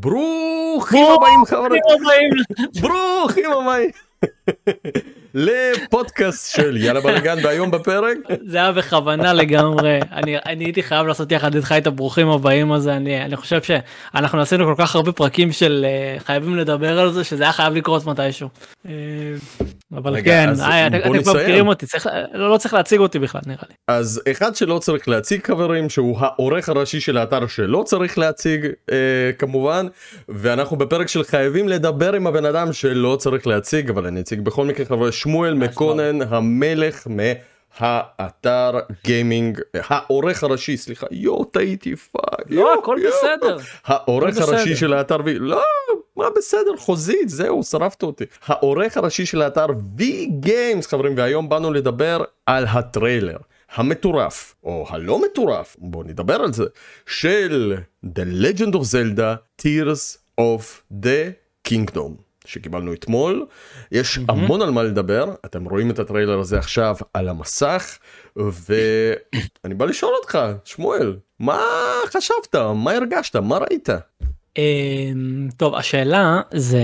ברוכים הבאים חברים, ברוכים הבאים לפודקאסט של יאללה בלאגן והיום בפרק זה היה בכוונה לגמרי אני אני הייתי חייב לעשות יחד איתך את הברוכים הבאים הזה אני אני חושב שאנחנו עשינו כל כך הרבה פרקים של uh, חייבים לדבר על זה שזה היה חייב לקרות מתישהו. Uh, אבל רגע, כן, אה, אתם כבר מכירים אותי, צריך, לא, לא צריך להציג אותי בכלל נראה לי. אז אחד שלא צריך להציג חברים שהוא העורך הראשי של האתר שלא צריך להציג אה, כמובן ואנחנו בפרק של חייבים לדבר עם הבן אדם שלא צריך להציג אבל אני אציג בכל מקרה חבר'ה שמואל מקונן המלך מהאתר gaming העורך הראשי סליחה יו טעיתי fuck לא הכל בסדר. העורך הראשי של האתר לא מה בסדר חוזית זהו שרפת אותי. העורך הראשי של האתר Vgames חברים והיום באנו לדבר על הטריילר המטורף או הלא מטורף בוא נדבר על זה של The Legend of Zelda Tears of the Kingdom שקיבלנו אתמול יש mm-hmm. המון על מה לדבר אתם רואים את הטריילר הזה עכשיו על המסך ואני בא לשאול אותך שמואל מה חשבת מה הרגשת מה ראית. אמ, טוב השאלה זה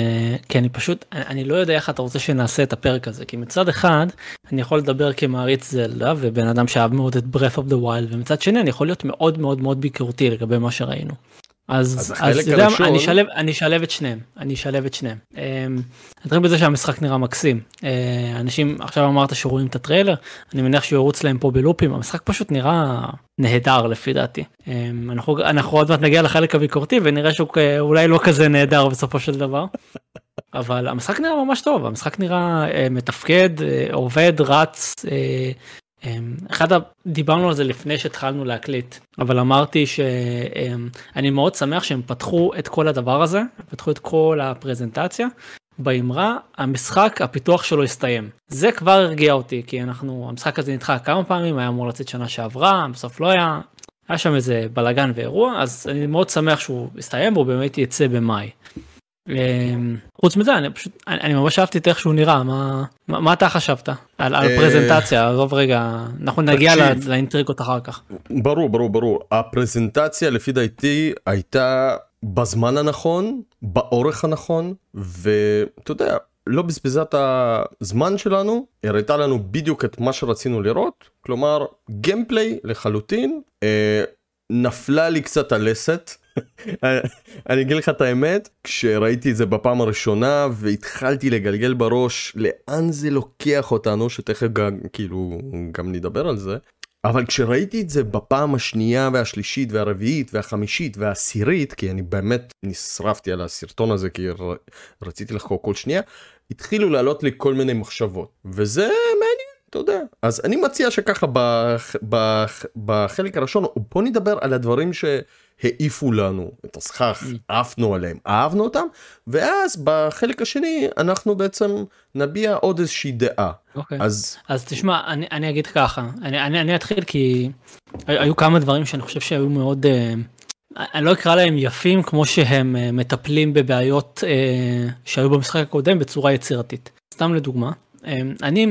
כי אני פשוט אני לא יודע איך אתה רוצה שנעשה את הפרק הזה כי מצד אחד אני יכול לדבר כמעריץ זלדה ובן אדם שאהב מאוד את breath of the wild ומצד שני אני יכול להיות מאוד מאוד מאוד ביקורתי לגבי מה שראינו. אז, אז, אז יודע, הראשון... אני אשלב אני אשלב את שניהם. אני אשלב את שניהם. אמ, נתחיל בזה שהמשחק נראה מקסים. אה, אנשים עכשיו אמרת שרואים את הטריילר אני מניח שהוא ירוץ להם פה בלופים. המשחק פשוט נראה נהדר לפי דעתי. אמ, אנחנו אנחנו עוד מעט נגיע לחלק הביקורתי ונראה שהוא אולי לא כזה נהדר בסופו של דבר. אבל המשחק נראה ממש טוב. המשחק נראה אה, מתפקד אה, עובד רץ אחד דיברנו על זה לפני שהתחלנו להקליט אבל אמרתי שאני מאוד שמח שהם פתחו את כל הדבר הזה פתחו את כל הפרזנטציה. באמרה המשחק הפיתוח שלו הסתיים. זה כבר הרגיע אותי כי אנחנו המשחק הזה נדחה כמה פעמים היה אמור לצאת שנה שעברה בסוף לא היה. היה שם איזה בלאגן ואירוע אז אני מאוד שמח שהוא הסתיים והוא באמת יצא במאי. אמ, חוץ מזה אני פשוט אני ממש אהבתי את איך שהוא נראה מה מה אתה חשבת על אה, פרזנטציה? עזוב רגע אנחנו נגיע לאינטריגות אחר כך. ברור ברור ברור. הפרזנטציה לפי דעתי הייתה בזמן הנכון באורך הנכון ואתה יודע לא בזבזה את הזמן שלנו הראתה לנו בדיוק את מה שרצינו לראות. כלומר גיימפליי לחלוטין אה, נפלה לי קצת הלסת אני אגיד לך את האמת כשראיתי את זה בפעם הראשונה והתחלתי לגלגל בראש לאן זה לוקח אותנו שתכף גם כאילו גם נדבר על זה אבל כשראיתי את זה בפעם השנייה והשלישית והרביעית והחמישית והעשירית כי אני באמת נשרפתי על הסרטון הזה כי רציתי לחקור כל שנייה התחילו לעלות לי כל מיני מחשבות וזה מעניין אתה יודע. אז אני מציע שככה בח, בח, בחלק הראשון בוא נדבר על הדברים ש... העיפו לנו את הסכך, mm. עפנו עליהם, אהבנו אותם, ואז בחלק השני אנחנו בעצם נביע עוד איזושהי דעה. Okay. אוקיי. אז אז תשמע אני אני אגיד ככה אני אני אני אתחיל כי היו כמה דברים שאני חושב שהיו מאוד uh, אני לא אקרא להם יפים כמו שהם uh, מטפלים בבעיות uh, שהיו במשחק הקודם בצורה יצירתית סתם לדוגמה אני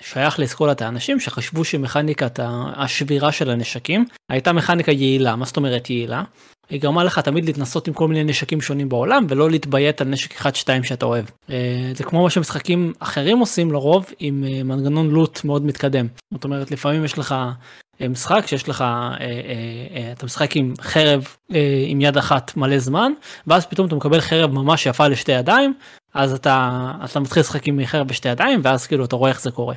שייך לאסכולת האנשים שחשבו שמכניקת השבירה של הנשקים הייתה מכניקה יעילה מה זאת אומרת יעילה. היא גרמה לך תמיד להתנסות עם כל מיני נשקים שונים בעולם ולא להתביית על נשק אחד שתיים שאתה אוהב. אה, זה כמו מה שמשחקים אחרים עושים לרוב עם אה, מנגנון loot מאוד מתקדם. זאת אומרת לפעמים יש לך אה, משחק שיש לך אתה משחק עם חרב עם יד אחת מלא זמן ואז פתאום אתה מקבל חרב ממש יפה לשתי ידיים אז אתה אתה מתחיל לשחק עם חרב בשתי ידיים ואז כאילו אתה רואה איך זה קורה.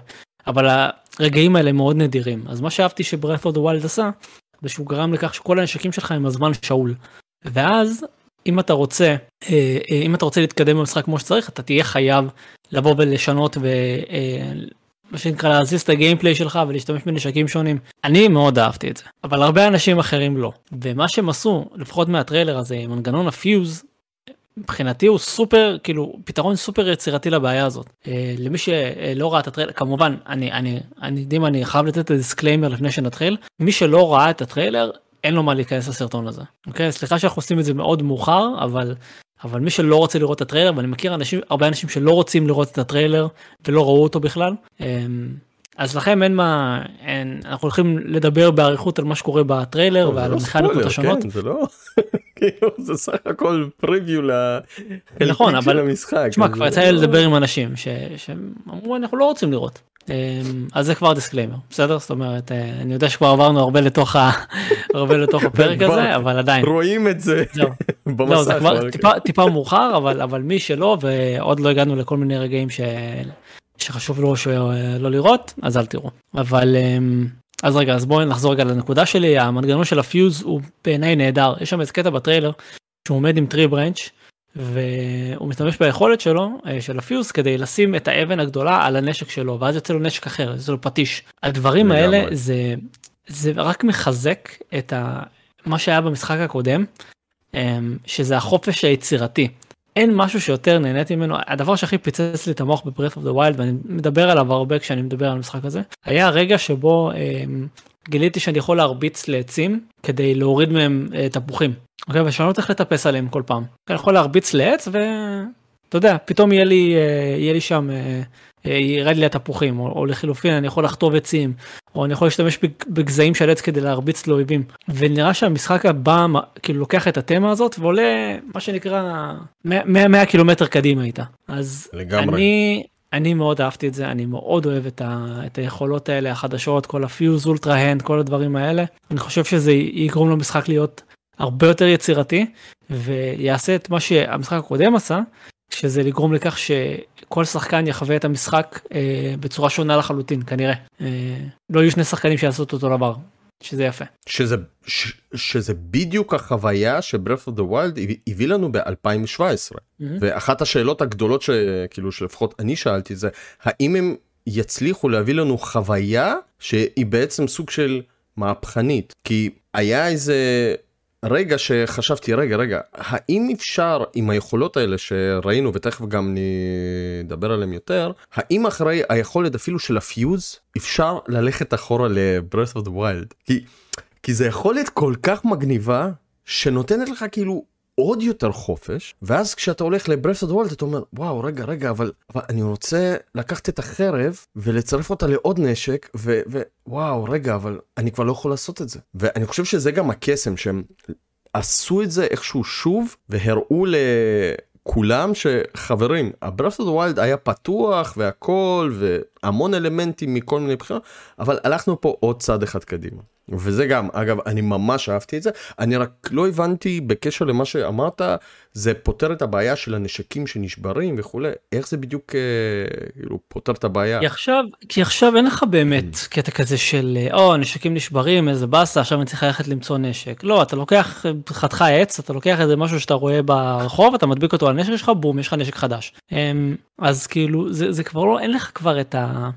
אבל הרגעים האלה מאוד נדירים אז מה ש Breath of the Wild עשה זה שהוא גרם לכך שכל הנשקים שלך הם על זמן שאול. ואז אם אתה רוצה אה, אה, אם אתה רוצה להתקדם במשחק כמו שצריך אתה תהיה חייב לבוא ולשנות ו... אה, שנקרא להזיז את ה gameplay שלך ולהשתמש בנשקים שונים. אני מאוד אהבתי את זה, אבל הרבה אנשים אחרים לא. ומה שהם עשו, לפחות מהטריילר הזה, מנגנון ה Fuse, מבחינתי הוא סופר כאילו פתרון סופר יצירתי לבעיה הזאת אה, למי שלא ראה את הטריילר כמובן אני אני אני יודעים אני חייב לתת את ה disclaimer לפני שנתחיל מי שלא ראה את הטריילר אין לו מה להיכנס לסרטון הזה אוקיי סליחה שאנחנו עושים את זה מאוד מאוחר אבל אבל מי שלא רוצה לראות את הטריילר ואני מכיר אנשים הרבה אנשים שלא רוצים לראות את הטריילר ולא ראו אותו בכלל. אמ, אז לכם אין מה אין אנחנו הולכים לדבר באריכות על מה שקורה בטריילר ועל המכניקות השונות. כן, זה לא... כאילו זה סך הכל פריוויו נכון, לחלק של אבל- המשחק. תשמע, כבר יצא לי לא- לדבר עם אנשים ש- שהם אמרו אנחנו לא רוצים לראות. אמ, אז זה כבר disclaimer, בסדר? זאת אומרת, אה, אני יודע שכבר עברנו הרבה לתוך ה- הרבה לתוך הפרק הזה, אבל עדיין. רואים את זה. במסך. לא, זה כבר אבל- טיפה, טיפה מאוחר, אבל, אבל מי שלא, ועוד לא הגענו לכל מיני רגעים ש... שחשוב לו שלא לראות, אז אל תראו. אבל, אמ, אז רגע, אז בואו נחזור רגע לנקודה שלי, המנגנון של ה Fuse הוא בעיניי נהדר. יש שם איזה קטע בטריילר, שהוא עומד עם tree branch, והוא משתמש ביכולת שלו, אה, של ה Fuse, כדי לשים את האבן הגדולה על הנשק שלו, ואז יוצא לו נשק אחר, יוצא לו פטיש. הדברים. האלה זה, זה רק מחזק את ה... מה שהיה במשחק הקודם, אמ, שזה החופש היצירתי. אין משהו שיותר נהניתי ממנו, הדבר שהכי פיצץ לי את המוח ב-Breath of the Wild, ואני מדבר עליו הרבה כשאני מדבר על המשחק הזה, היה הרגע שבו אמ, גיליתי שאני יכול להרביץ לעצים כדי להוריד מהם אה, תפוחים. אוקיי, ושאני לא צריך לטפס עליהם כל פעם. אני יכול להרביץ לעץ ואתה יודע, פתאום יהיה לי, אה, יהיה לי שם, אה, אה, ירד לי התפוחים, או, או לחילופין אני יכול לחטוב עצים, או אני יכול להשתמש בג- בגזעים של עץ כדי להרביץ לאויבים. ונראה שהמשחק הבא כאילו לוקח את התמה הזאת ועולה מה שנקרא 100, 100 קילומטר קדימה איתה. אז לגמרי. אני, אני מאוד אהבתי את זה, אני מאוד אוהב את, ה, את היכולות האלה החדשות, כל הפיוז, אולטרה הנד, כל הדברים האלה. אני חושב שזה יגרום למשחק להיות הרבה יותר יצירתי, ויעשה את מה שהמשחק הקודם עשה, שזה לגרום לכך שכל שחקן יחווה את המשחק אה, בצורה שונה לחלוטין, כנראה. אה, לא יהיו שני שחקנים שיעשו את אותו דבר, שזה יפה. שזה, ש, שזה בדיוק החוויה ש Breath of the Wild הביא לנו ב-2017 ואחת השאלות הגדולות שכאילו שלפחות אני שאלתי זה האם הם יצליחו להביא לנו חוויה שהיא בעצם סוג של מהפכנית כי היה איזה רגע שחשבתי רגע רגע האם אפשר עם היכולות האלה שראינו ותכף גם נדבר עליהם יותר האם אחרי היכולת אפילו של הפיוז אפשר ללכת אחורה ל-Breath of the Wild? כי, כי זה יכולת כל כך מגניבה שנותנת לך כאילו עוד יותר חופש ואז כשאתה הולך the Wild אתה אומר וואו רגע רגע אבל, אבל אני רוצה לקחת את החרב ולצרף אותה לעוד נשק ו- ווואו רגע אבל אני כבר לא יכול לעשות את זה ואני חושב שזה גם הקסם שהם עשו את זה איכשהו שוב והראו לכולם שחברים ה-Breath of the Wild היה פתוח והכל והמון אלמנטים מכל מיני בחירות אבל הלכנו פה עוד צעד אחד קדימה. וזה גם אגב אני ממש אהבתי את זה. אני רק לא הבנתי בקשר למה שאמרת זה פותר את הבעיה של הנשקים שנשברים וכולי. איך זה בדיוק אה, כאילו פותר את הבעיה. כי עכשיו, כי עכשיו אין לך באמת קטע כזה של אה, או נשקים נשברים איזה באסה עכשיו אני צריך ללכת למצוא נשק. לא אתה לוקח חתיכה עץ אתה לוקח איזה משהו שאתה רואה ברחוב אתה מדביק אותו על הנשק שלך בום יש לך נשק חדש. אמ, אז כאילו זה, זה כבר לא אין לך כבר את ה...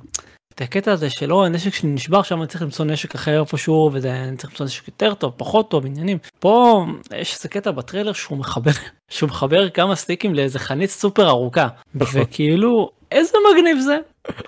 את הקטע הזה שלא הנשק שלי נשבר עכשיו אני צריך למצוא נשק אחר איפשהו ואני צריך למצוא נשק יותר טוב פחות טוב עניינים. פה יש איזה קטע בטריילר שהוא מחבר שהוא מחבר כמה סטיקים לאיזה חנית סופר ארוכה. וכאילו איזה מגניב זה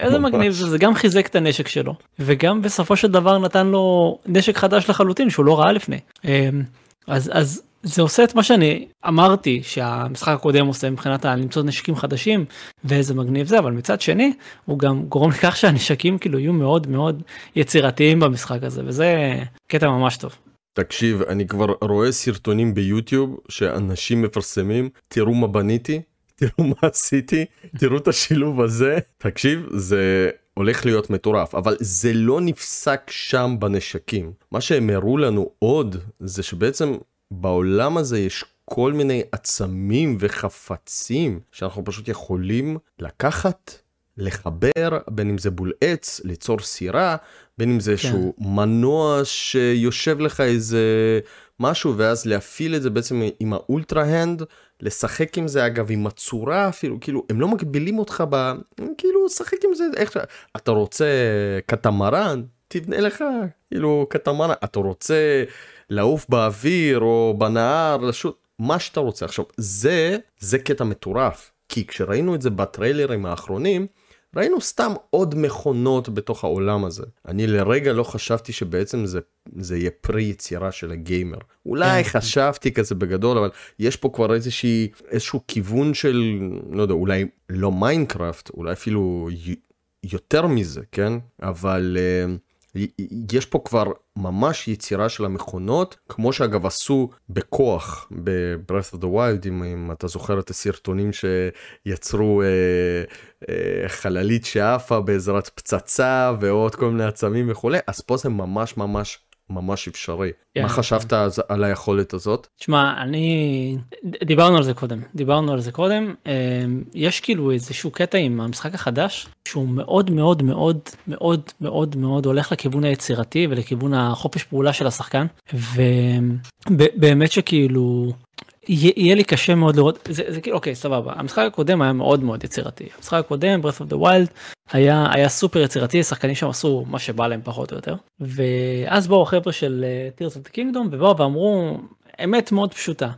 איזה מגניב זה זה גם חיזק את הנשק שלו וגם בסופו של דבר נתן לו נשק חדש לחלוטין שהוא לא ראה לפני. אמ, אז אז זה עושה את מה שאני אמרתי שהמשחק הקודם עושה מבחינת למצוא נשקים חדשים ואיזה מגניב זה אבל מצד שני הוא גם גורם לכך שהנשקים כאילו יהיו מאוד מאוד יצירתיים במשחק הזה וזה קטע ממש טוב. תקשיב אני כבר רואה סרטונים ביוטיוב שאנשים מפרסמים תראו מה בניתי תראו מה עשיתי תראו את השילוב הזה תקשיב זה הולך להיות מטורף אבל זה לא נפסק שם בנשקים מה שהם הראו לנו עוד זה שבעצם בעולם הזה יש כל מיני עצמים וחפצים שאנחנו פשוט יכולים לקחת לחבר בין אם זה בול עץ ליצור סירה בין אם זה איזשהו מנוע שיושב לך איזה משהו ואז להפעיל את זה בעצם עם האולטרה הנד לשחק עם זה אגב עם הצורה אפילו כאילו הם לא מגבילים אותך ב... כאילו שחק עם זה איך. אתה רוצה קטמרן תבנה לך כאילו קטמרן אתה רוצה לעוף באוויר או בנהר לשוט מה שאתה רוצה עכשיו זה זה קטע מטורף כי כשראינו את זה בטריילרים האחרונים ראינו סתם עוד מכונות בתוך העולם הזה. אני לרגע לא חשבתי שבעצם זה, זה יהיה פרי יצירה של ה gamer. אולי כן. חשבתי כזה בגדול, אבל יש פה כבר איזושהי, איזשהו כיוון של, לא יודע, אולי לא Minecraft, אולי אפילו יותר מזה, כן? אבל uh, יש פה כבר ממש יצירה של המכונות, כמו שאגב עשו בכוח ב-Breath of the Wild, אם, אם אתה זוכר את הסרטונים שיצרו אה, אה, חללית שעפה בעזרת פצצה ועוד כל מיני עצמים וכולי, אז פה זה ממש ממש ממש אפשרי. Yeah, מה חשבת yeah. על היכולת הזאת? תשמע, אני... דיברנו על זה קודם, דיברנו על זה קודם. אמ, יש כאילו איזשהו קטע עם המשחק החדש, שהוא מאוד מאוד מאוד מאוד מאוד מאוד הולך לכיוון היצירתי ולכיוון החופש פעולה של השחקן, ובאמת שכאילו... יהיה לי קשה מאוד לראות זה, זה כאילו אוקיי סבבה. המשחק הקודם היה מאוד מאוד יצירתי. המשחק הקודם breath of the wild היה היה סופר יצירתי שחקנים שם עשו מה שבא להם פחות או יותר. ואז באו החבר'ה של uh, tears of the kingdom ובאו ואמרו אמת מאוד פשוטה.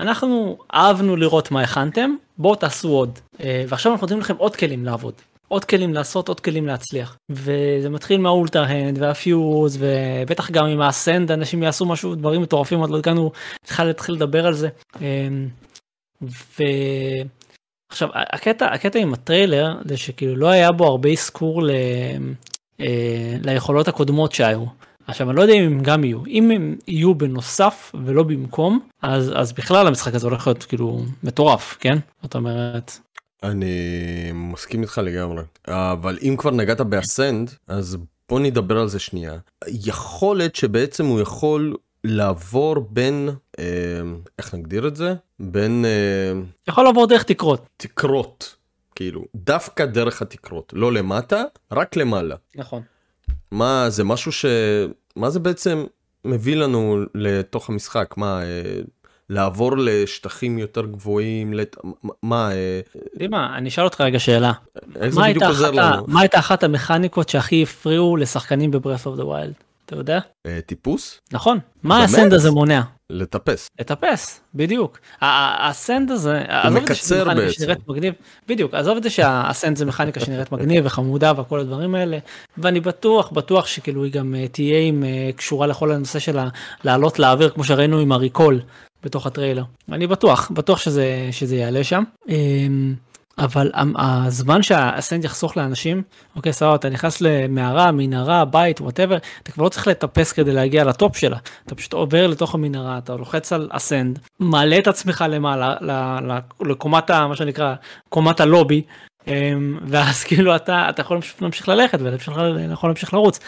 אנחנו אהבנו לראות מה הכנתם בואו תעשו עוד. uh, ועכשיו אנחנו נותנים לכם עוד כלים לעבוד עוד כלים לעשות עוד כלים להצליח וזה מתחיל מהאולטר הנד והפיוז ובטח גם עם האסנד אנשים יעשו משהו דברים מטורפים עוד לא הגענו צריכה להתחיל לדבר על זה. אמ, ועכשיו הקטע הקטע עם הטריילר זה שכאילו לא היה בו הרבה אזכור ל... אה, ליכולות הקודמות שהיו. עכשיו אני לא יודע אם הם גם יהיו אם הם יהיו בנוסף ולא במקום אז אז בכלל המשחק הזה הולך להיות כאילו מטורף כן זאת אומרת אני מסכים איתך לגמרי. אבל אם כבר נגעת באסנד אז בוא נדבר על זה שנייה. יכולת שבעצם הוא יכול לעבור בין אה, איך נגדיר את זה? בין אה, יכול לעבור דרך תקרות. תקרות. כאילו דווקא דרך התקרות. לא למטה רק למעלה. נכון. מה זה משהו ש מה זה בעצם מביא לנו לתוך המשחק? מה אה, לעבור לשטחים יותר גבוהים, לת... מה... דימה, אה, אני אשאל אותך רגע שאלה. מה הייתה, אחת. מה הייתה אחת המכניקות שהכי הפריעו לשחקנים ב Breath of the Wild? אתה יודע? אה, טיפוס? נכון. מה ה Ascend הזה מונע? לטפס. לטפס, בדיוק. ה Ascend הזה, עזוב את זה שזה מכניקה שנראית מגניב, בדיוק, עזוב את זה שה Ascend זה מכניקה שנראית מגניב וחמודה וכל הדברים האלה, ואני בטוח, בטוח שכאילו היא גם אה, תהיה עם קשורה לכל הנושא של לעלות לאוויר כמו שראינו עם ה Recall. בתוך הטריילר. אני בטוח, בטוח שזה, שזה יעלה שם. אמ, אבל הזמן שה ascend יחסוך לאנשים, אוקיי סבבה, אתה נכנס למערה, מנהרה, בית, whatever, אתה כבר לא צריך לטפס כדי להגיע ל top שלה, אתה פשוט עובר לתוך המנהרה, אתה לוחץ על ascend, מעלה את עצמך למעלה, לקומת, מה שנקרא, קומת הלובי, אמ, ואז כאילו אתה, אתה יכול להמשיך ללכת ואתה יכול להמשיך לרוץ.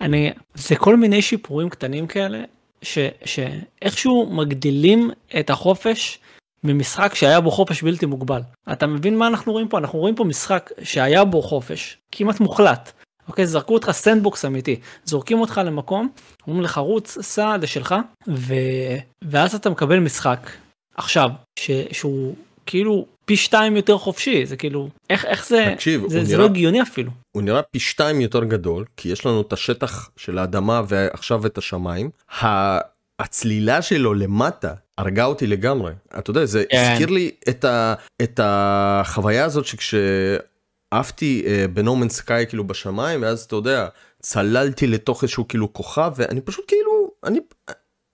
אני, זה כל מיני שיפורים קטנים כאלה ש, שאיכשהו מגדילים את החופש ממשחק שהיה בו חופש בלתי מוגבל. אתה מבין מה אנחנו רואים פה? אנחנו רואים פה משחק שהיה בו חופש כמעט מוחלט. אוקיי, זרקו אותך sandbox אמיתי, זורקים אותך למקום, אומרים לך רוץ, סע, זה שלך, ו... ואז אתה מקבל משחק עכשיו, ש... שהוא כאילו פי שתיים יותר חופשי זה כאילו איך איך זה תקשיב, זה, זה נראה, לא הגיוני אפילו. הוא נראה פי שתיים יותר גדול כי יש לנו את השטח של האדמה ועכשיו את השמיים. הצלילה שלו למטה הרגה אותי לגמרי אתה יודע זה כן. הזכיר לי את, ה, את החוויה הזאת שכשעפתי uh, בנומן סקאי כאילו בשמיים ואז אתה יודע צללתי לתוך איזשהו כאילו כוכב ואני פשוט כאילו אני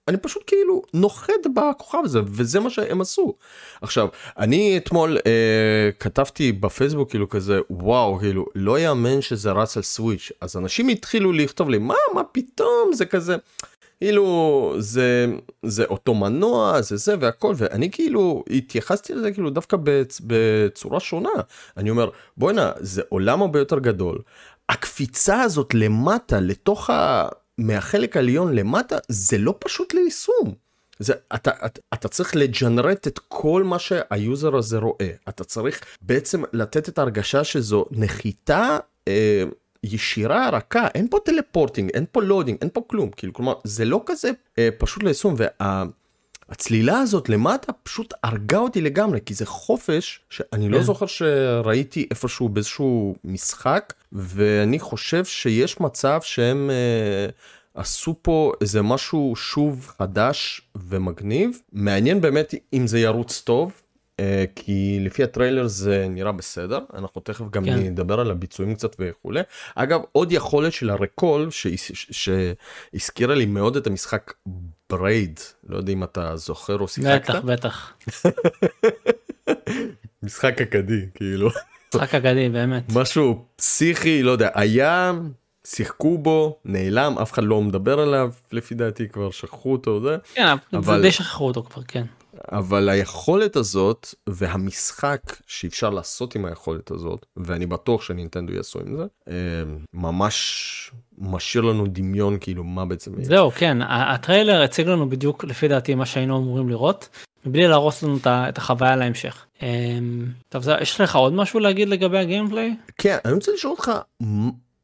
אני פשוט כאילו נוחת בכוכב הזה וזה מה שהם עשו. עכשיו אני אתמול אה, כתבתי בפייסבוק כאילו כזה וואו כאילו לא יאמן שזה רץ על סוויץ' אז אנשים התחילו לכתוב לי מה מה פתאום זה כזה. כאילו זה זה אותו מנוע זה זה והכל ואני כאילו התייחסתי לזה כאילו דווקא בצ, בצורה שונה אני אומר בואנה זה עולם הרבה יותר גדול הקפיצה הזאת למטה לתוך ה... מהחלק העליון למטה זה לא פשוט ליישום. זה, אתה, אתה, אתה צריך לג'נרט את כל מה שהיוזר הזה רואה. אתה צריך בעצם לתת את ההרגשה שזו נחיתה אה, ישירה רכה, אין פה teleporting, אין פה loading, אין פה כלום. כאילו, כלומר, זה לא כזה אה, פשוט ליישום. וה... הצלילה הזאת למטה פשוט הרגה אותי לגמרי כי זה חופש שאני לא כן. זוכר שראיתי איפשהו באיזשהו משחק ואני חושב שיש מצב שהם אה, עשו פה איזה משהו שוב חדש ומגניב מעניין באמת אם זה ירוץ טוב אה, כי לפי הטריילר זה נראה בסדר אנחנו תכף גם כן. נדבר על הביצועים קצת וכולי אגב עוד יכולת של ה recall שהזכירה לי מאוד את המשחק Braid לא יודע אם אתה זוכר או שיחקת. בטח בטח. משחק אגדי כאילו. משחק אגדי באמת. משהו פסיכי לא יודע היה שיחקו בו, נעלם, אף אחד לא מדבר עליו, לפי דעתי כבר שכחו אותו, זה. כן, אבל- די שכחו אותו כבר, כן. אבל היכולת הזאת והמשחק שאפשר לעשות עם היכולת הזאת, ואני בטוח שנינטנדו יעשו עם זה, אה, ממש משאיר לנו דמיון כאילו מה בעצם יהיה. זהו, כן, ה- הטריילר הציג לנו בדיוק לפי דעתי מה שהיינו אמורים לראות, מבלי להרוס לנו את החוויה להמשך. אמ, טוב, זה- יש לך עוד משהו להגיד לגבי הגיימפליי? כן, אני רוצה לשאול אותך,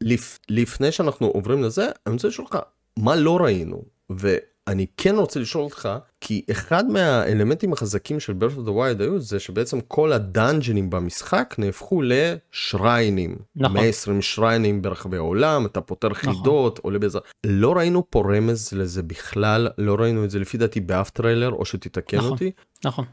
לפ, לפני שאנחנו עוברים לזה, אני רוצה לשאול אותך, מה לא ראינו? ואני כן רוצה לשאול אותך, כי אחד מהאלמנטים החזקים של Breath of the Wild היו זה שבעצם כל הדאנג'נים במשחק נהפכו לשריינים. נכון. 120 שריינים ברחבי העולם, אתה פותר נכון. חידות, עולה בעזרה. לא ראינו פה רמז לזה בכלל, לא ראינו את זה לפי דעתי באף טריילר, או שתתקן נכון. אותי. נכון.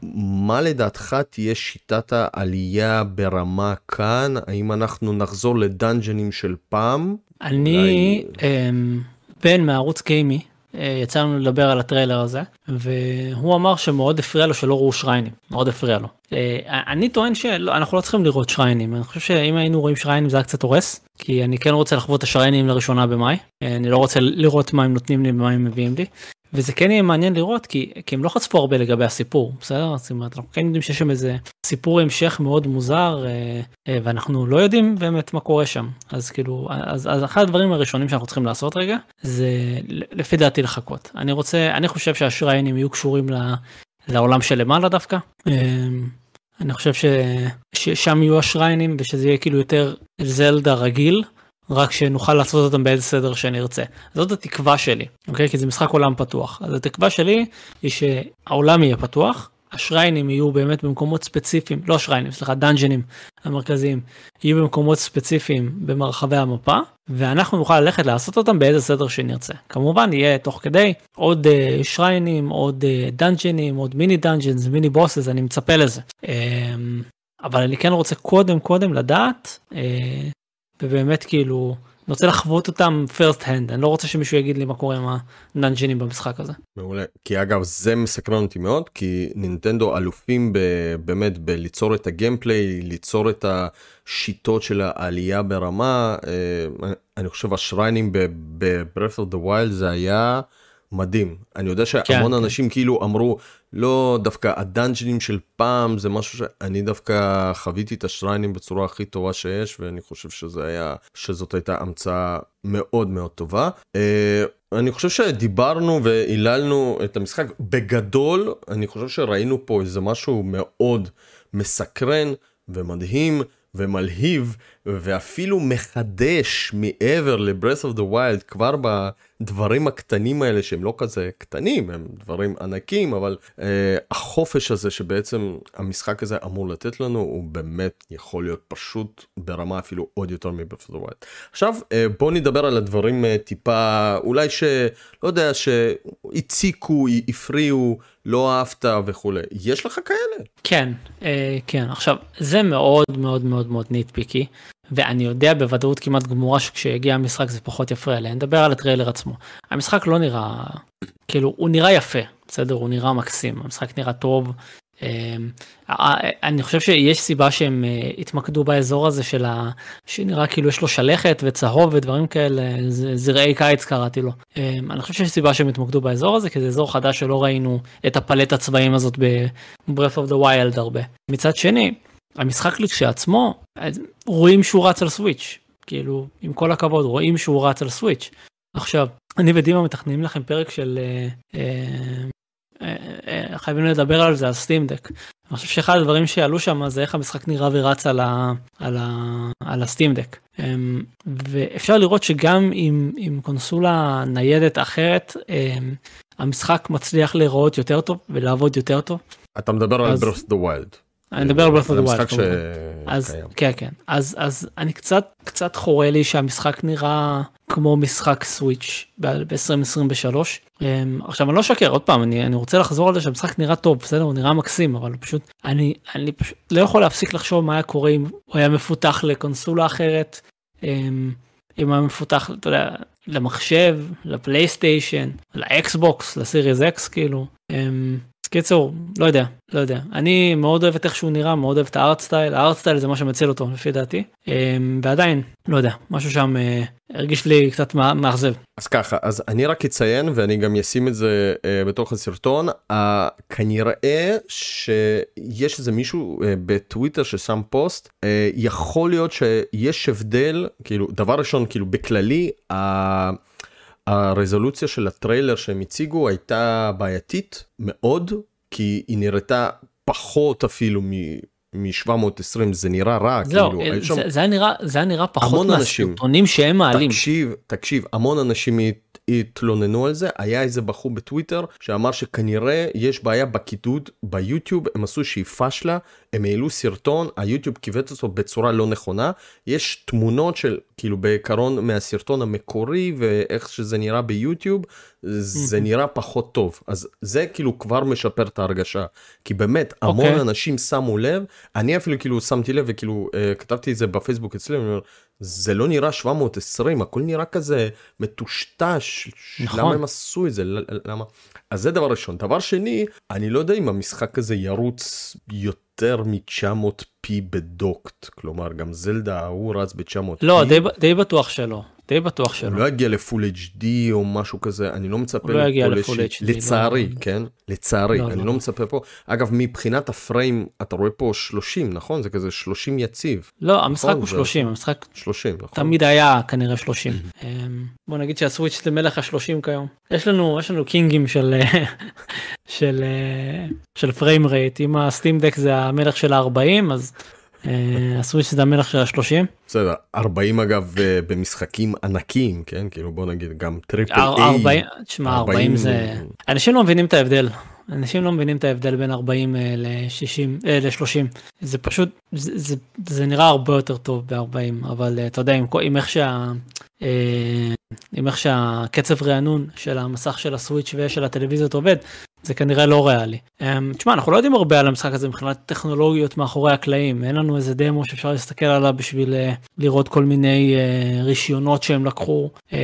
מה לדעתך תהיה שיטת העלייה ברמה כאן? האם אנחנו נחזור לדאנג'נים של פעם? אני, אמ, בן מערוץ גיימי, יצא לנו לדבר על הטריילר הזה, והוא אמר שמאוד הפריע לו שלא ראו שריינים, מאוד הפריע לו. אה, אני טוען שאנחנו לא צריכים לראות שריינים, אני חושב שאם היינו רואים שריינים זה היה קצת הורס, כי אני כן רוצה לחוות את השריינים לראשונה במאי, אה, אני לא רוצה לראות מה הם נותנים לי ומה הם מביאים לי. וזה כן יהיה מעניין לראות כי, כי הם לא חשפו הרבה לגבי הסיפור בסדר? זאת אומרת אנחנו כן יודעים שיש שם איזה סיפור המשך מאוד מוזר אה, אה, ואנחנו לא יודעים באמת מה קורה שם. אז כאילו אז, אז אחד הדברים הראשונים שאנחנו צריכים לעשות רגע זה לפי דעתי לחכות. אני רוצה אני חושב שהשריינים יהיו קשורים ל, לעולם שלמעלה דווקא. אה, אני חושב ש, ששם יהיו השריינים ושזה יהיה כאילו יותר זלדה רגיל רק שנוכל לעשות אותם באיזה סדר שנרצה. זאת התקווה שלי, אוקיי? כי זה משחק עולם פתוח. אז התקווה שלי היא שהעולם יהיה פתוח, השריינים יהיו באמת במקומות ספציפיים, לא שריינים, סליחה, דאנג'נים המרכזיים, יהיו במקומות ספציפיים במרחבי המפה, ואנחנו נוכל ללכת לעשות אותם באיזה סדר שנרצה. כמובן יהיה תוך כדי עוד אה, שריינים, עוד אה, דאנג'נים, עוד mini dungeons, mini bosses, אני מצפה לזה. אמ, אבל אני כן רוצה קודם קודם לדעת אה, ובאמת כאילו אני רוצה לחוות אותם first hand אני לא רוצה שמישהו יגיד לי מה קורה עם הדאנג'ינים במשחק הזה. מעולה. כי אגב זה מסקרן אותי מאוד כי נינטנדו אלופים ב, באמת בליצור את הגיימפליי, ליצור את השיטות של העלייה ברמה. אה, אני חושב השריינים ב-Breath of the זה היה מדהים. אני יודע שהמון כן, אנשים כאילו אמרו לא דווקא הדאנג'ינים של פעם זה משהו שאני דווקא חוויתי את השריינים בצורה הכי טובה שיש ואני חושב שזה היה שזאת הייתה המצאה מאוד מאוד טובה. אה, אני חושב שדיברנו והיללנו את המשחק בגדול אני חושב שראינו פה איזה משהו מאוד מסקרן ומדהים ומלהיב ואפילו מחדש מעבר ל-Breath of the Wild כבר בדברים הקטנים האלה שהם לא כזה קטנים הם דברים ענקים אבל uh, החופש הזה שבעצם המשחק הזה אמור לתת לנו הוא באמת יכול להיות פשוט ברמה אפילו עוד יותר מ-Breath of the Wild. עכשיו uh, בוא נדבר על הדברים uh, טיפה אולי שלא יודע שהציקו הפריעו לא אהבת וכולי יש לך כאלה. כן אה, כן עכשיו זה מאוד מאוד מאוד מאוד ניטפיקי ואני יודע בוודאות כמעט גמורה שכשיגיע המשחק זה פחות יפריע לי נדבר על הטריילר עצמו המשחק לא נראה כאילו הוא נראה יפה בסדר הוא נראה מקסים המשחק נראה טוב. אה, אני חושב שיש סיבה שהם אה, התמקדו באזור הזה של ה... שנראה כאילו יש לו שלכת וצהוב ודברים כאלה זרעי קיץ קראתי לו. אה, אני חושב שיש סיבה שהם התמקדו באזור הזה כי זה אזור חדש שלא ראינו את הפלט הצבעים הזאת ב-Breath of the Wild הרבה. מצד שני המשחק לכשעצמו אז רואים שהוא רץ על סוויץ' כאילו עם כל הכבוד רואים שהוא רץ על סוויץ'. עכשיו אני ודימה מתכננים לכם פרק של אה, אה, אה, אה, חייבים לדבר על זה על סטים דק. אני חושב שאחד הדברים שיעלו שם זה איך המשחק נראה ורץ על, ה, על, ה, על הסטים דק. אמ, ואפשר לראות שגם עם, עם קונסולה ניידת אחרת אמ, המשחק מצליח להיראות יותר טוב ולעבוד יותר טוב. אתה מדבר על אז- Breath of the Wild. אני מדבר על the Wild. משחק. אז שקיים. כן כן אז אז אני קצת קצת חורה לי שהמשחק נראה כמו משחק סוויץ' ב-2023 עכשיו אני לא אשקר עוד פעם אני אני רוצה לחזור על זה שהמשחק נראה טוב בסדר הוא נראה מקסים אבל פשוט אני אני פשוט לא יכול להפסיק לחשוב מה היה קורה אם הוא היה מפותח לקונסולה אחרת אמ, אם היה מפותח אתה יודע למחשב לפלייסטיישן לאקסבוקס ל Series X כאילו. קיצור, לא יודע, לא יודע. אני מאוד אוהב את איך שהוא נראה, מאוד אוהב את ה art style, ה art style זה מה שמציל אותו לפי דעתי. אמ, ועדיין, לא יודע, משהו שם אה, הרגיש לי קצת מאכזב. אז ככה, אז אני רק אציין ואני גם אשים את זה אה, בתוך הסרטון, כנראה שיש איזה מישהו uh, בטוויטר ששם פוסט, יכול להיות שיש הבדל, כאילו, דבר ראשון, כאילו, בכללי, הרזולוציה של הטריילר שהם הציגו הייתה בעייתית מאוד, כי היא נראתה פחות אפילו מ... מ-720 זה נראה רע, זהו, כאילו, זה, שם... זה, היה נראה, זה היה נראה פחות מהסרטונים שהם מעלים. תקשיב, תקשיב, המון אנשים התלוננו על זה, היה איזה בחור בטוויטר שאמר שכנראה יש בעיה בקידוד ביוטיוב, הם עשו שהיא פשלה, הם העלו סרטון, היוטיוב קיבץ אותו בצורה לא נכונה, יש תמונות של כאילו בעיקרון מהסרטון המקורי ואיך שזה נראה ביוטיוב, זה נראה פחות טוב, אז זה כאילו כבר משפר את ההרגשה, כי באמת המון okay. אוקיי. אנשים שמו לב, אני אפילו כאילו שמתי לב וכאילו uh, כתבתי את זה בפייסבוק אצלי, זה לא נראה 720 הכל נראה כזה מטושטש. נכון. למה הם עשו את זה? למה? אז זה דבר ראשון. דבר שני אני לא יודע אם המשחק הזה ירוץ יותר מ-900 פי בדוקט כלומר גם זלדה הוא רץ ב-900 לא די, די בטוח שלא די בטוח שלא. הוא לא יגיע לפול HD או משהו כזה, אני לא מצפה הוא לא יגיע לפול HD. לצערי, לא... כן? לצערי, לא, אני לא. לא מצפה פה. אגב, מבחינת הפריים, אתה רואה פה 30, נכון? זה כזה 30 יציב. לא, נכון? המשחק הוא 30, המשחק 30, נכון. תמיד היה כנראה 30. אמ, בוא נגיד שהסוויץ' זה מלך ה-30 כיום. יש לנו, יש לנו קינגים של, של, של frame rate, אם ה Steam Deck זה המלך של ה-40, אז אה, הסוויץ' זה המלך של ה-30. בסדר, 40 אגב אה, במשחקים ענקיים, כן? כאילו בוא נגיד גם triple A. תשמע, 40 זה... אנשים לא מבינים את ההבדל. אנשים לא מבינים את ההבדל בין 40 ל-60, ל-30. זה פשוט, זה, זה, זה נראה הרבה יותר טוב ב-40, אבל אתה יודע, עם, עם איך שה... עם איך שהקצב רענון של המסך של הסוויץ' ושל הטלוויזיות עובד, זה כנראה לא ריאלי. Um, תשמע, אנחנו לא יודעים הרבה על המשחק הזה מבחינת טכנולוגיות מאחורי הקלעים, אין לנו איזה דמו שאפשר להסתכל עליו בשביל uh, לראות כל מיני uh, רישיונות שהם לקחו. Um,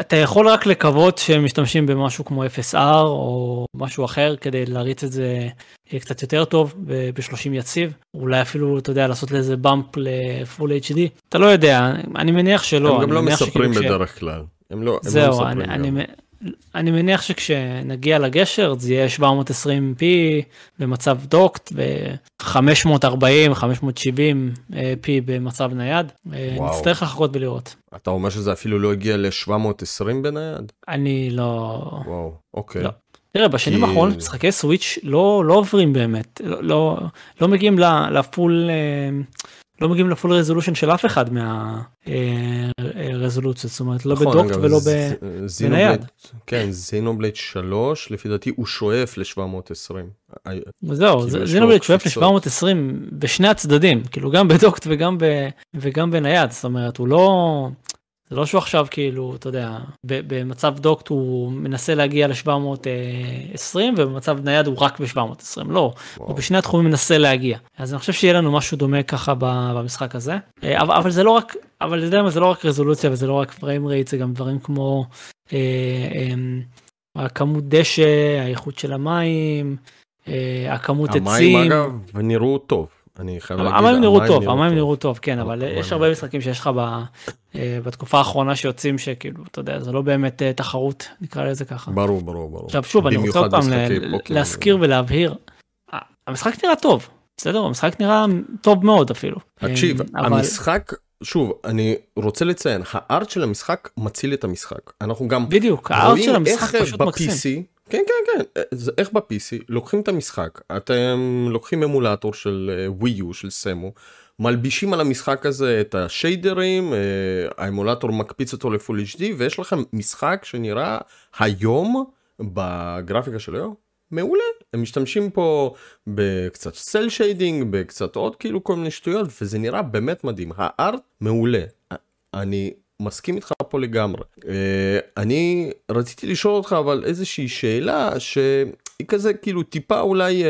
אתה יכול רק לקוות שהם משתמשים במשהו כמו FSR או משהו אחר כדי להריץ את זה קצת יותר טוב ב-30 יציב, אולי אפילו, אתה יודע, לעשות לזה באמפ לפול HD, אתה לא יודע, אני מניח שלא. הם גם לא מספרים בדרך כלל. הם לא, הם זהו, לא מספרים אני, אני, אני מניח שכשנגיע לגשר זה יהיה 720p במצב דוקט ו-540, 570 p במצב נייד. אה, וואו. נצטרך לחכות ולראות. אתה אומר שזה אפילו לא הגיע ל-720 בנייד? אני לא... וואו, אוקיי. לא. תראה, בשנים האחרונות משחקי סוויץ' לא, לא עוברים באמת, לא, לא, לא מגיעים ל full, אה, לא מגיעים ל full resolution של אף אחד מהרזולוציות, אה, זאת אומרת לא נכון, ב docked ולא בנייד. כן, זינובלייד 3 לפי דעתי הוא שואף ל-720. זהו, כאילו זינובלייד שואף ל-720 בשני הצדדים, כאילו גם ב docked וגם, ב, וגם בנייד, זאת אומרת הוא לא... זה לא שהוא עכשיו כאילו, אתה יודע, במצב דוקט הוא מנסה להגיע ל-720 ובמצב נייד הוא רק ב-720, לא, וואו. הוא בשני התחומים מנסה להגיע. אז אני חושב שיהיה לנו משהו דומה ככה במשחק הזה. אה, אבל, אבל זה לא רק, אבל זה, זה לא רק רזולוציה וזה לא רק פריים רייט, זה גם דברים כמו אה, אה, הכמות דשא, האיכות של המים, אה, הכמות המים, עצים. המים אגב נראו טוב. אני חייב להגיד, המים נראו טוב, המים נראו טוב, כן, אבל יש הרבה משחקים שיש לך אה, בתקופה האחרונה שיוצאים שכאילו, אתה יודע, זה לא באמת אה, תחרות, נקרא לזה ככה. ברור, ברור, ברור. עכשיו שוב, אני רוצה עוד פעם להזכיר ולהבהיר, המשחק נראה טוב, בסדר? המשחק נראה טוב מאוד אפילו. תקשיב, המשחק שוב אני רוצה לציין הארט של המשחק מציל את המשחק אנחנו גם בדיוק הארט של המשחק פשוט מקסים. כן כן כן. זה איך ב-PC לוקחים את המשחק. אתם לוקחים אמולטור של ווי יו של סמו מלבישים על המשחק הזה את השיידרים האמולטור מקפיץ אותו ל full HD ויש לכם משחק שנראה היום בגרפיקה של היום? מעולה. הם משתמשים פה בקצת cel shading בקצת עוד כאילו כל מיני שטויות וזה נראה באמת מדהים. ה art מעולה. אני מסכים איתך פה לגמרי. אה, אני רציתי לשאול אותך אבל איזושהי שאלה שהיא כזה כאילו טיפה אולי אה,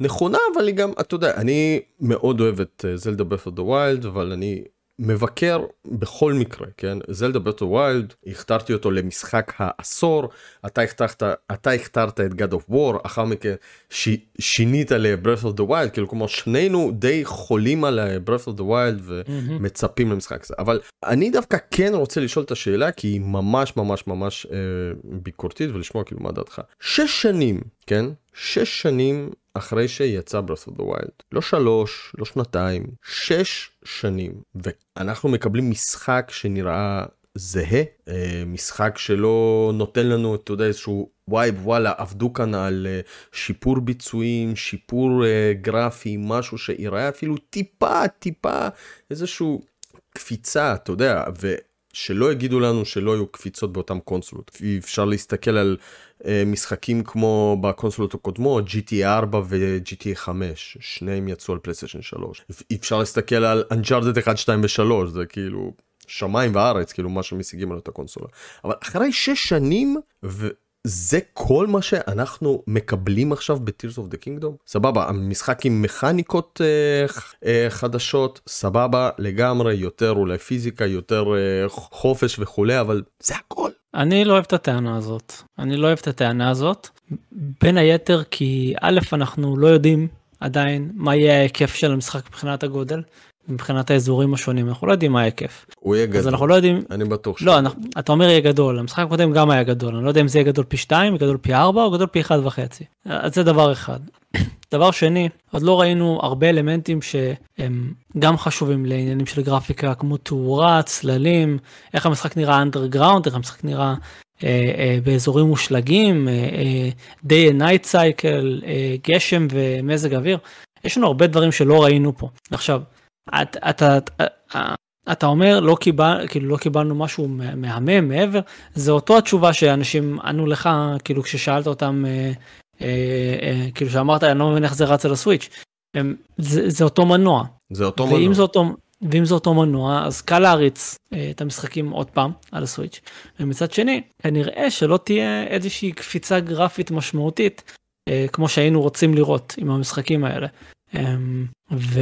נכונה אבל היא גם אתה יודע אני מאוד אוהב את זלדה Breath of the Wild אבל אני מבקר בכל מקרה, כן? זלדה Breath of the Wild, הכתרתי אותו למשחק העשור, אתה הכתרת, אתה הכתרת את God of War, אחר מכן ש, שינית ל-Breath of the Wild, כאילו כמו שנינו די חולים על Breath of the Wild ומצפים למשחק הזה. אבל אני דווקא כן רוצה לשאול את השאלה, כי היא ממש ממש ממש אה, ביקורתית, ולשמוע כאילו מה דעתך. שש שנים, כן? שש שנים אחרי שיצא Breath of the Wild. לא שלוש, לא שנתיים, שש שנים. ואנחנו מקבלים משחק שנראה זהה, אה, משחק שלא נותן לנו, אתה יודע, איזשהו vibe, וואלה, עבדו כאן על אה, שיפור ביצועים, שיפור אה, גרפי, משהו שיראה אפילו טיפה, טיפה, איזשהו קפיצה, אתה יודע, ושלא יגידו לנו שלא היו קפיצות באותם קונסולות. אפשר להסתכל על משחקים כמו בקונסולות הקודמות, GTA 4 ו-GTA 5, שניהם יצאו על פלייסטיישן 3. אפשר להסתכל על Uncharted 1, 2 ו-3, זה כאילו שמיים וארץ, כאילו מה שמשיגים על אותה קונסולה. אבל אחרי 6 שנים, וזה כל מה שאנחנו מקבלים עכשיו ב-Tears of the Kingdom? סבבה, המשחק עם מכניקות אה, אה, חדשות, סבבה לגמרי, יותר אולי פיזיקה, יותר אה, חופש וכולי, אבל זה הכל. אני לא אוהב את הטענה הזאת. אני לא אוהב את הטענה הזאת. בין היתר כי א', אנחנו לא יודעים עדיין מה יהיה ההיקף של המשחק מבחינת הגודל. מבחינת האזורים השונים אנחנו לא יודעים מה ההיקף. הוא יהיה גדול. אז אנחנו לא יודעים. אני בטוח ש... לא, אנחנו, אתה אומר יהיה גדול, המשחק הקודם גם היה גדול, אני לא יודע אם זה יהיה גדול פי 2, גדול פי 4 או גדול פי 1.5. אז זה דבר אחד. דבר שני, עוד לא ראינו הרבה אלמנטים שהם גם חשובים לעניינים של גרפיקה, כמו תאורה, צללים, איך המשחק נראה אנדרגראונד, איך המשחק נראה אה, אה, באזורים מושלגים, אה, אה, day and night cycle, אה, גשם ומזג אוויר. יש לנו הרבה דברים שלא ראינו פה. עכשיו, אתה, אתה, אתה, אתה אומר לא קיבל כאילו לא קיבלנו משהו מהמם מעבר זה אותו התשובה שאנשים ענו לך כאילו כששאלת אותם אה, אה, אה, כאילו שאמרת אני לא מבין איך זה רץ על הסוויץ'. הם, זה, זה אותו מנוע. זה אותו ואם מנוע. זה אותו, ואם זה אותו מנוע אז קל להריץ אה, את המשחקים עוד פעם על הסוויץ'. ומצד שני כנראה שלא תהיה איזושהי קפיצה גרפית משמעותית אה, כמו שהיינו רוצים לראות עם המשחקים האלה. אה, ו...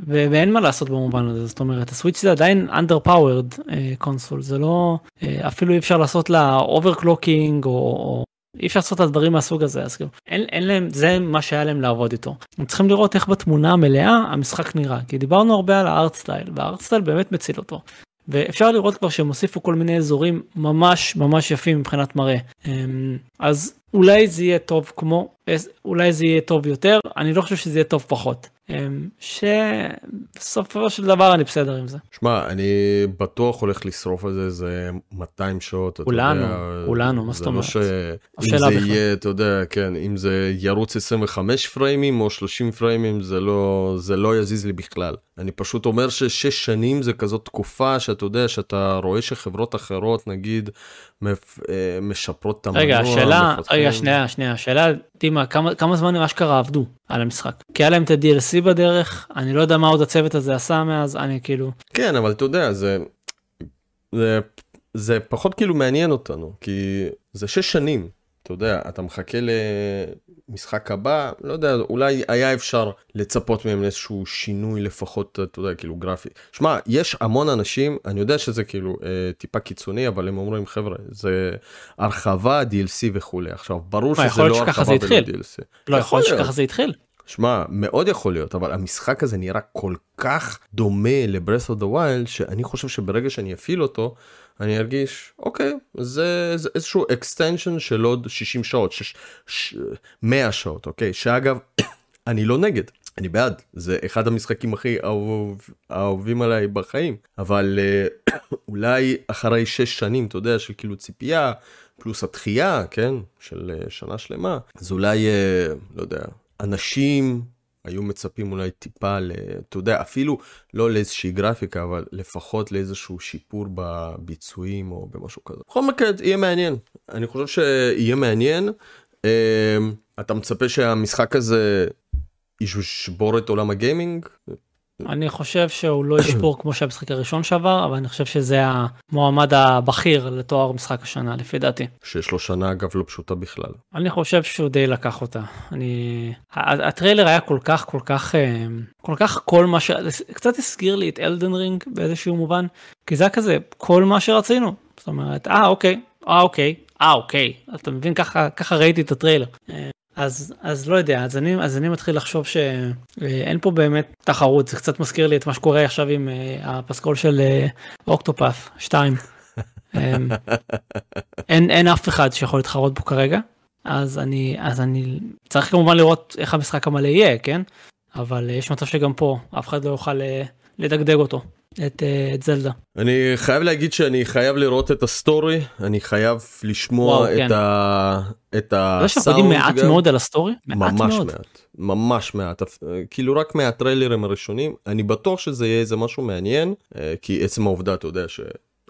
ואין מה לעשות במובן הזה זאת אומרת הסוויץ' זה עדיין under powered קונסול זה לא אפילו אי אפשר לעשות לה overclocking או, או אי אפשר לעשות את הדברים מהסוג הזה אז כאילו אין, אין להם זה מה שהיה להם לעבוד איתו. הם צריכים לראות איך בתמונה המלאה המשחק נראה כי דיברנו הרבה על ה art style וה art style באמת מציל אותו. ואפשר לראות כבר שהם הוסיפו כל מיני אזורים ממש ממש יפים מבחינת מראה אז אולי זה יהיה טוב כמו אולי זה יהיה טוב יותר אני לא חושב שזה יהיה טוב פחות. שבסופו של דבר אני בסדר עם זה. שמע, אני בטוח הולך לשרוף על זה איזה 200 שעות. כולנו, כולנו, מה זאת אומרת? זה לא שאם זה יהיה, אתה יודע, כן, אם זה ירוץ 25 פריימים או 30 פריימים, זה לא, זה לא יזיז לי בכלל. אני פשוט אומר ששש שנים זה כזאת תקופה שאתה יודע שאתה רואה שחברות אחרות נגיד משפרות את המנוע. רגע, השאלה, רגע, שנייה, שנייה, השאלה, דימה, כמה, כמה זמן הם אשכרה עבדו על המשחק? כי היה להם את ה-DLC בדרך, אני לא יודע מה עוד הצוות הזה עשה מאז, אני כאילו... כן, אבל אתה יודע, זה... זה, זה פחות כאילו מעניין אותנו, כי זה שש שנים, אתה יודע, אתה מחכה למשחק הבא, לא יודע, אולי היה אפשר לצפות מהם לאיזשהו שינוי לפחות, אתה יודע, כאילו גרפי. שמע, יש המון אנשים, אני יודע שזה כאילו אה, טיפה קיצוני, אבל הם אומרים, חבר'ה, זה הרחבה, DLC וכולי. עכשיו, ברור שזה לא הרחבה ולא DLC. לא, יכול להיות שככה זה התחיל. שמע, מאוד יכול להיות, אבל המשחק הזה נראה כל כך דומה ל-Breath of the Wild, שאני חושב שברגע שאני אפעיל אותו, אני ארגיש, אוקיי, זה, זה איזשהו extension של עוד 60 שעות, שש, ש, 100 שעות, אוקיי? שאגב, אני לא נגד, אני בעד, זה אחד המשחקים הכי אהוב, אהובים עליי בחיים, אבל אולי אחרי 6 שנים, אתה יודע, של כאילו ציפייה, פלוס התחייה, כן, של שנה שלמה, אז אולי, לא יודע, אנשים היו מצפים אולי טיפה, אתה יודע, אפילו לא לאיזושהי גרפיקה, אבל לפחות לאיזשהו שיפור בביצועים או במשהו כזה. בכל מקרה, יהיה מעניין. אני חושב שיהיה מעניין. אמ, אתה מצפה שהמשחק הזה ישבור את עולם הגיימינג? אני חושב שהוא לא ישפור כמו שהמשחק הראשון שבר, אבל אני חושב שזה המועמד הבכיר לתואר משחק השנה לפי דעתי. שיש לו שנה אגב לא פשוטה בכלל. אני חושב שהוא די לקח אותה. אני... הטריילר היה כל כך כל כך אה, כל כך כל מה ש... קצת הזכיר לי את אלדן רינג באיזשהו מובן, כי זה היה כזה כל מה שרצינו. זאת אומרת, אה אוקיי, אה אוקיי, אה אוקיי, אתה מבין ככה ככה ראיתי את הטריילר. אה, אז אז לא יודע אז אני אז אני מתחיל לחשוב שאין פה באמת תחרות זה קצת מזכיר לי את מה שקורה עכשיו עם אה, הפסקול של Octopath אה, 2. אמ, אין אין אף אחד שיכול להתחרות בו כרגע אז אני אז אני צריך כמובן לראות איך המשחק המלא יהיה כן אבל יש מצב שגם פה אף אחד לא יוכל לדגדג אותו. את, אה, את זלדה. אני חייב להגיד שאני חייב לראות את ה story, אני חייב לשמוע וואו, את, כן. ה... את הסאונד. אנחנו יודעים מעט גם. מאוד על ה story? מעט ממש מאוד. מעט, ממש מעט, כאילו רק מהטריילרים הראשונים, אני בטוח שזה יהיה איזה משהו מעניין, אה, כי עצם העובדה, אתה יודע, ש...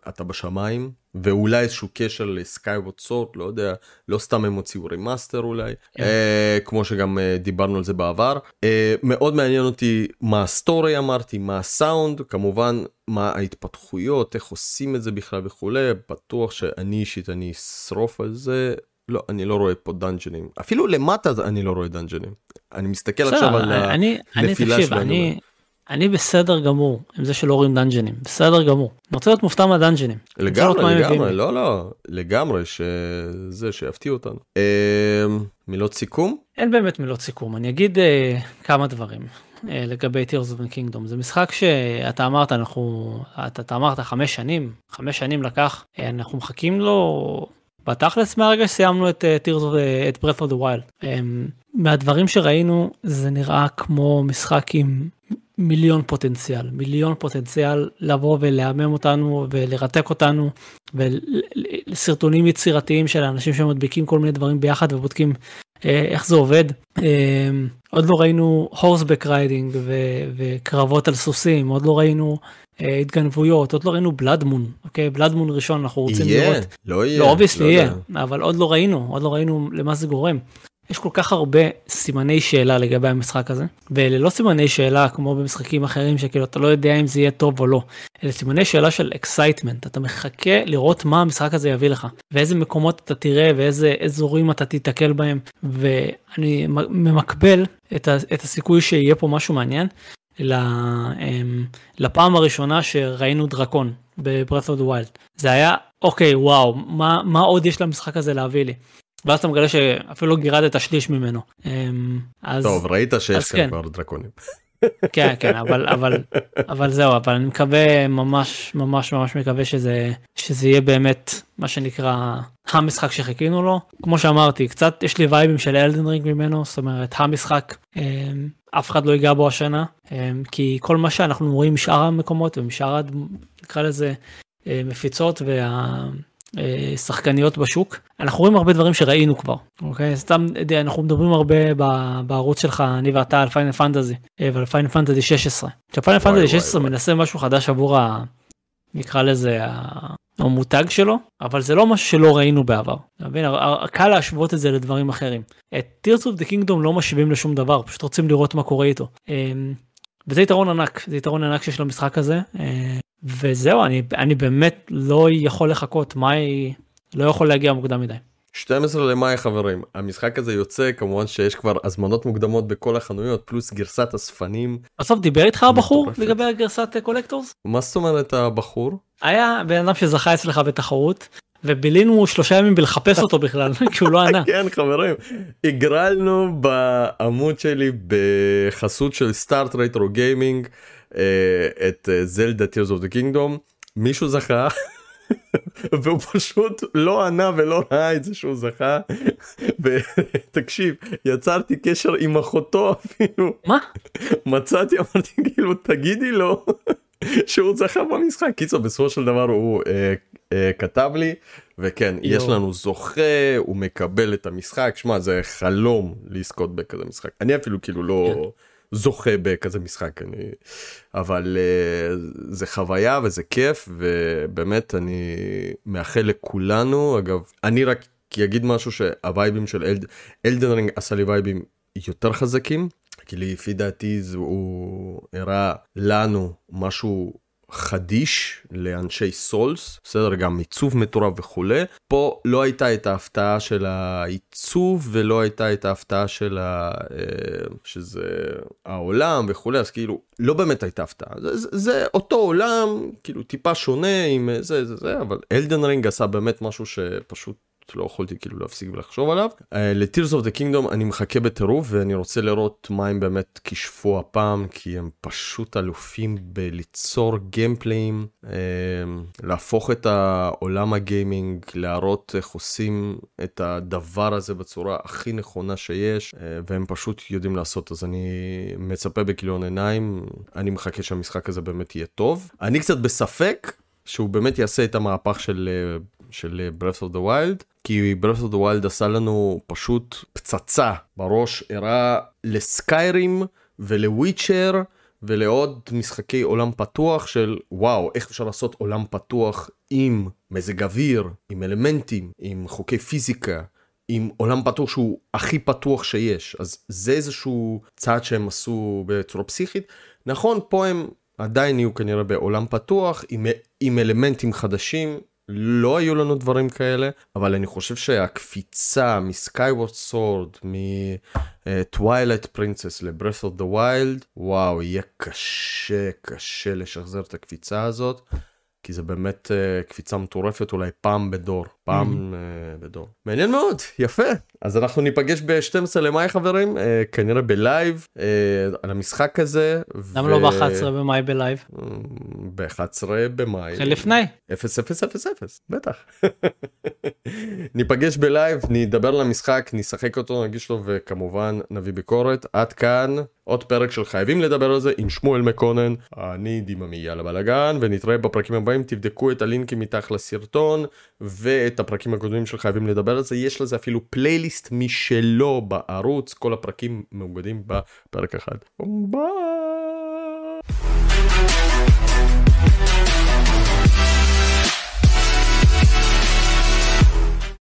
אתה בשמיים ואולי איזשהו קשר ל Skyward Sword לא יודע לא סתם הם הוציאו remaster אולי yeah. כן. אה, כמו שגם אה, דיברנו על זה בעבר אה, מאוד מעניין אותי מה ה story אמרתי מה הסאונד כמובן מה ההתפתחויות איך עושים את זה בכלל וכולי בטוח שאני אישית אני אשרוף על זה לא אני לא רואה פה דאנג'נים אפילו למטה אני לא רואה דאנג'נים אני מסתכל עכשיו על הנפילה שלנו. אני בסדר גמור עם זה שלא רואים דאנג'נים בסדר גמור אני רוצה להיות מופתע מהדאנג'נים. לגמרי לגמרי לא לא לגמרי שזה שיפתיע אותנו. אה, מילות סיכום? אין באמת מילות סיכום אני אגיד אה, כמה דברים. אה, לגבי Tears of the Kingdom זה משחק שאתה אמרת אנחנו אתה, אתה אמרת חמש שנים חמש שנים לקח אה, אנחנו מחכים לו בתכלס מהרגע שסיימנו את אה, Tears of the, את Breath of the Wild. אמ, מהדברים שראינו זה נראה כמו משחק עם מיליון פוטנציאל, מיליון פוטנציאל לבוא ולהמם אותנו ולרתק אותנו ולסרטונים יצירתיים של אנשים שמדביקים כל מיני דברים ביחד ובודקים אה, איך זה עובד. אה, עוד לא ראינו horseback riding וקרבות על סוסים, עוד לא ראינו אה, התגנבויות, עוד לא ראינו blood moon, אוקיי? blood moon ראשון אנחנו רוצים יהיה, לראות. לא יהיה. לא obviously לא יהיה, אבל עוד לא ראינו, עוד לא ראינו למה זה גורם. יש כל כך הרבה סימני שאלה לגבי המשחק הזה, ואלה לא סימני שאלה כמו במשחקים אחרים שכאילו אתה לא יודע אם זה יהיה טוב או לא, אלה סימני שאלה של excitement, אתה מחכה לראות מה המשחק הזה יביא לך, ואיזה מקומות אתה תראה ואיזה אזורים אתה תיתקל בהם, ואני ממקבל את, ה, את הסיכוי שיהיה פה משהו מעניין. אמ, לפעם הראשונה שראינו דרקון the Wild. זה היה אוקיי וואו מה מה עוד יש למשחק הזה להביא לי ואז אתה מגלה שאפילו לא גירדת שליש ממנו. אמ, אז טוב ראית שיש כאן כן. כבר דרקונים. כן כן אבל אבל אבל זהו אבל אני מקווה ממש ממש ממש מקווה שזה שזה יהיה באמת מה שנקרא המשחק שחיכינו לו כמו שאמרתי קצת יש לי וייבים של אלדן רינג ממנו זאת אומרת המשחק אמ, אף אחד לא ייגע בו השנה אמ, כי כל מה שאנחנו רואים משאר המקומות ומשאר נקרא לזה מפיצות וה... אה, שחקניות בשוק אנחנו רואים הרבה דברים שראינו כבר אוקיי סתם אנחנו מדברים הרבה בערוץ שלך אני ואתה על Final Fantasy אה, ועל Final Fantasy 16. Final Fantasy 16 מנסה משהו חדש עבור ה... נקרא לזה המותג שלו אבל זה לא משהו שלא ראינו בעבר. מבין? קל להשוות את זה לדברים אחרים. את Tears of the Kingdom לא משווים לשום דבר פשוט רוצים לראות מה קורה איתו. וזה יתרון ענק זה יתרון ענק שיש למשחק הזה אה, וזהו אני אני באמת לא יכול לחכות מאי לא יכול להגיע מוקדם מדי. 12 למאי חברים המשחק הזה יוצא כמובן שיש כבר הזמנות מוקדמות בכל החנויות פלוס גרסת אספנים. בסוף דיבר איתך הבחור לגבי הגרסת collectors? מה זאת אומרת הבחור? היה בן אדם שזכה אצלך בתחרות ובילינו שלושה ימים בלחפש אותו בכלל כי הוא לא ענה. כן חברים הגרלנו בעמוד שלי בחסות של Start Retro Gaming את זלדה Tears of the Kingdom מישהו זכה. והוא פשוט לא ענה ולא ראה את זה שהוא זכה ותקשיב יצרתי קשר עם אחותו אפילו מה מצאתי אמרתי כאילו תגידי לו שהוא זכה במשחק קיצור בסופו של דבר הוא אה, אה, כתב לי וכן יו. יש לנו זוכה הוא מקבל את המשחק שמע זה חלום לזכות בכזה משחק אני אפילו כאילו לא. כן. זוכה בכזה משחק אני אבל uh, זה חוויה וזה כיף ובאמת אני מאחל לכולנו. אגב אני רק אגיד משהו שהווייבים של אלד, אלדנרינג עשה לי וייבים יותר חזקים כי לפי דעתי הוא הראה לנו משהו חדיש לאנשי סולס, בסדר, גם עיצוב מטורף וכולי. פה לא הייתה את ההפתעה של העיצוב ולא הייתה את ההפתעה של ה... אה, שזה העולם וכולי, אז כאילו, לא באמת הייתה הפתעה. זה, זה, זה אותו עולם, כאילו טיפה שונה עם זה, זה, זה, אבל אלדן רינג עשה באמת משהו שפשוט לא יכולתי כאילו להפסיק ולחשוב עליו. Uh, ל-Tears of the Kingdom אני מחכה בטירוף ואני רוצה לראות מה הם באמת כישפו הפעם כי הם פשוט אלופים בליצור גיימפליים, uh, להפוך את העולם הגיימינג, להראות איך עושים את הדבר הזה בצורה הכי נכונה שיש uh, והם פשוט יודעים לעשות אז אני מצפה בכיליון עיניים, אני מחכה שהמשחק הזה באמת יהיה טוב. אני קצת בספק שהוא באמת יעשה את המהפך של של Breath of the Wild, כי Breath of the Wild עשה לנו פשוט פצצה בראש, הראה לסקיירים ולוויצ'ר ולעוד משחקי עולם פתוח של וואו, איך אפשר לעשות עולם פתוח עם מזג אוויר, עם אלמנטים, עם חוקי פיזיקה. עם עולם פתוח שהוא הכי פתוח שיש אז זה איזשהו צעד שהם עשו בצורה פסיכית נכון פה הם עדיין יהיו כנראה בעולם פתוח עם, עם אלמנטים חדשים לא היו לנו דברים כאלה, אבל אני חושב שהקפיצה מ Skyward Sword, מ Twilight Princess ל Breath of the Wild, וואו, יהיה קשה, קשה לשחזר את הקפיצה הזאת. כי זה באמת אה, קפיצה מטורפת אולי פעם בדור פעם mm-hmm. אה, בדור מעניין מאוד יפה אז אנחנו ניפגש ב-12 למאי חברים אה, כנראה ב live אה, על המשחק הזה. למה ו... לא ב-11 במאי ב live? Mm, ב-11 במאי. לפני. 0 0 0 0 בטח. ניפגש ב live נדבר על המשחק נשחק אותו נגיש לו וכמובן נביא ביקורת עד כאן עוד פרק של חייבים לדבר על זה עם שמואל מקונן. אני דיממי יאללה בלאגן ונתראה בפרקים הבאים. תבדקו את הלינקים מתחת לסרטון ואת הפרקים הקודמים של חייבים לדבר על זה יש לזה אפילו פלייליסט משלו בערוץ. כל הפרקים מאוגדים בפרק אחד. ביי.